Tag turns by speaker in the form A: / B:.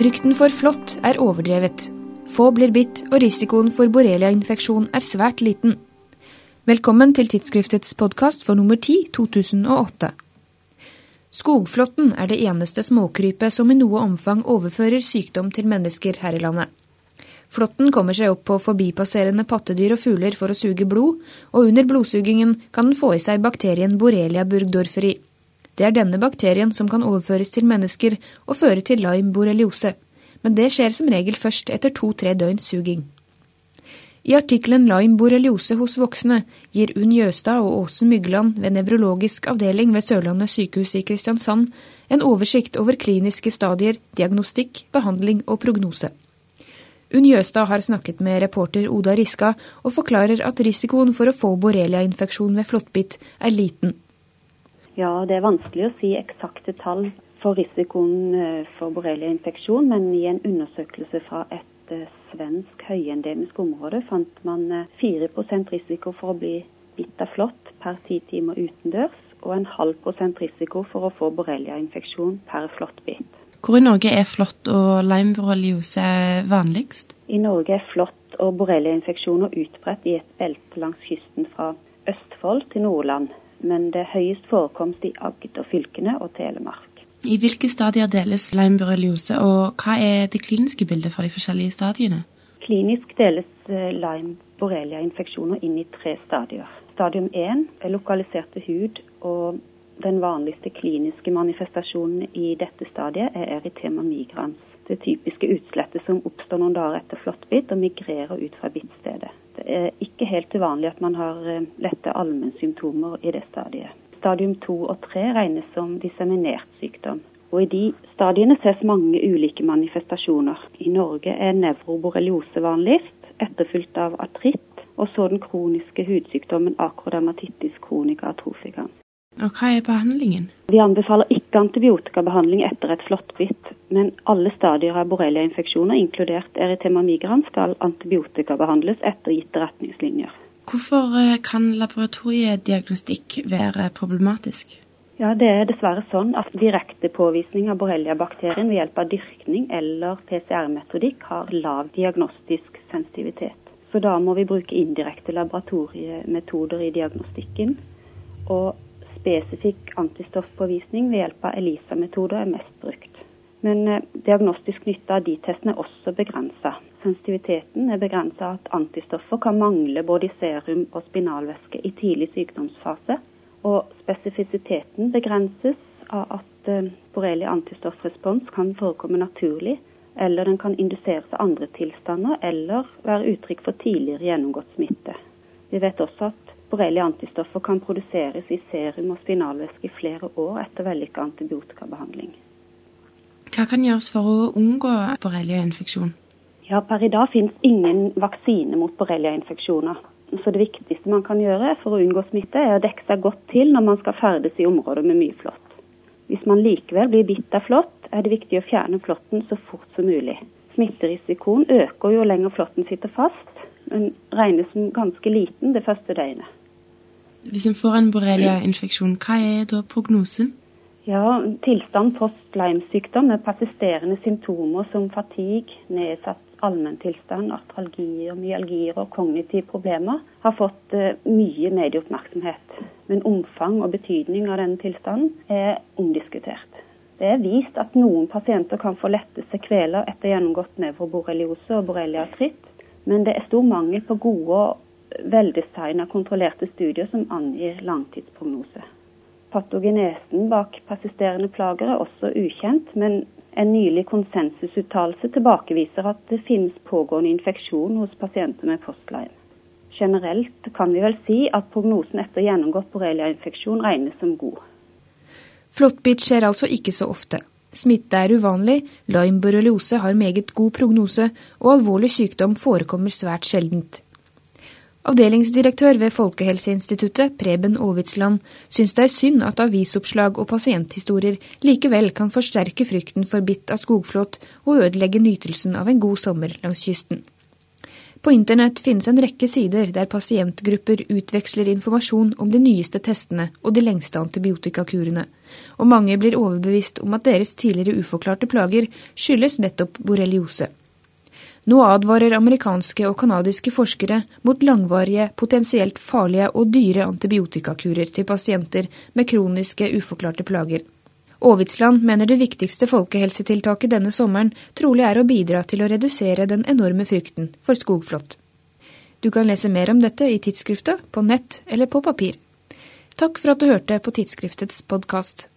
A: Frykten for flått er overdrevet. Få blir bitt, og risikoen for borreliainfeksjon er svært liten. Velkommen til tidsskriftets podkast for nummer 10 2008. Skogflåtten er det eneste småkrypet som i noe omfang overfører sykdom til mennesker her i landet. Flåtten kommer seg opp på forbipasserende pattedyr og fugler for å suge blod, og under blodsugingen kan den få i seg bakterien borrelia burgdorferi. Det er denne bakterien som kan overføres til mennesker og føre til Lyme borreliose, men det skjer som regel først etter to-tre døgns suging. I artikkelen Lyme borreliose hos voksne gir Unn Jøstad og Åse Mygland ved nevrologisk avdeling ved Sørlandet sykehus i Kristiansand en oversikt over kliniske stadier, diagnostikk, behandling og prognose. Unn Jøstad har snakket med reporter Oda Riska og forklarer at risikoen for å få borreliainfeksjon ved flåttbitt er liten.
B: Ja, det er vanskelig å si eksakte tall for risikoen eh, for borreliainfeksjon, men i en undersøkelse fra et eh, svensk høyendemisk område fant man 4 eh, risiko for å bli bitt av flått per ti timer utendørs, og en halv prosent risiko for å få borreliainfeksjon per flåttbitt.
C: Hvor i Norge er flått og Lyme-borreliose vanligst?
B: I Norge er flått og borreliainfeksjoner utbredt i et belte langs kysten fra Østfold til Nordland, men det er høyest forekomst i Agder-fylkene og Telemark.
C: I hvilke stadier deles Lyme-borreliose, og hva er det kliniske bildet for de forskjellige stadiene?
B: Klinisk deles eh, Lyme-borrelia-infeksjoner inn i tre stadier. Stadium 1 er lokalisert til hud, og den vanligste kliniske manifestasjonen i dette stadiet er erytema migrans. Det typiske utslettet som oppstår noen dager etter flåttbitt og migrerer ut fra bittstedet. Er ikke helt uvanlig at man har eh, lette allmennsymptomer i det stadiet. Stadium 2 og 3 regnes som disseminert sykdom. Og I de stadiene ses mange ulike manifestasjoner. I Norge er nevroborreliose vanligst, etterfulgt av artritt, og så den kroniske hudsykdommen akrodermatittis kronika atrofigans.
C: Og hva er behandlingen?
B: Vi anbefaler ikke antibiotikabehandling etter et flåttbitt, men alle stadier av borreliainfeksjoner, inkludert erytema migrans, skal antibiotikabehandles etter gitte retningslinjer.
C: Hvorfor eh, kan laboratoriediagnostikk være problematisk?
B: Ja, Det er dessverre sånn at direkte påvisning av borreliabakterien ved hjelp av dyrkning eller PCR-metodikk har lav diagnostisk sensitivitet. Så da må vi bruke indirekte laboratoriemetoder i diagnostikken. Og spesifikk antistoffpåvisning ved hjelp av ELISA-metoder er mest brukt. Men eh, diagnostisk nytte av de testene er også begrensa. Sensitiviteten er begrensa at antistoffer kan mangle både i serum og spinalvæske i tidlig sykdomsfase. Og spesifisiteten begrenses av at eh, borrelia antistoffrespons kan forekomme naturlig, eller den kan induseres av andre tilstander, eller være uttrykk for tidligere gjennomgått smitte. Vi vet også at Borrelia antistoffer kan produseres i serum og spinalvæske i flere år etter vellykka antibiotikabehandling.
C: Hva kan gjøres for å unngå borreliainfeksjon?
B: Ja, Per i dag finnes ingen vaksine mot borreliainfeksjoner. Så det viktigste man kan gjøre for å unngå smitte, er å dekke seg godt til når man skal ferdes i områder med mye flått. Hvis man likevel blir bitt av flått, er det viktig å fjerne flåtten så fort som mulig. Smitterisikoen øker jo lenger flåtten sitter fast, men regnes som ganske liten det første døgnet.
C: Hvis en får en borrelia-infeksjon, hva er da prognosen?
B: Ja, Tilstand post Lyme-sykdom med persisterende symptomer som fatigue, nedsatt allmenntilstand, artralgier, myalgier og kognitive problemer har fått uh, mye medieoppmerksomhet. Men omfang og betydning av denne tilstanden er omdiskutert. Det er vist at noen pasienter kan få lette sekveler etter gjennomgått nevroborreliose og borreliatritt, men det er stor mangel på gode og veldesigna kontrollerte studier som angir langtidsprognose. Patogenesen bak persisterende plager er også ukjent, men en nylig konsensusuttalelse tilbakeviser at det finnes pågående infeksjon hos pasienter med postline. Generelt kan vi vel si at prognosen etter gjennomgått borreliainfeksjon regnes som god.
A: Flåttbitt skjer altså ikke så ofte. Smitte er uvanlig, Lyme har meget god prognose, og alvorlig sykdom forekommer svært sjeldent. Avdelingsdirektør ved Folkehelseinstituttet, Preben Aavitsland, syns det er synd at avisoppslag og pasienthistorier likevel kan forsterke frykten for bitt av skogflåt og ødelegge nytelsen av en god sommer langs kysten. På internett finnes en rekke sider der pasientgrupper utveksler informasjon om de nyeste testene og de lengste antibiotikakurene, og mange blir overbevist om at deres tidligere uforklarte plager skyldes nettopp borreliose. Nå advarer amerikanske og canadiske forskere mot langvarige, potensielt farlige og dyre antibiotikakurer til pasienter med kroniske, uforklarte plager. Aavitsland mener det viktigste folkehelsetiltaket denne sommeren trolig er å bidra til å redusere den enorme frykten for skogflått. Du kan lese mer om dette i tidsskriftet, på nett eller på papir. Takk for at du hørte på tidsskriftets podkast.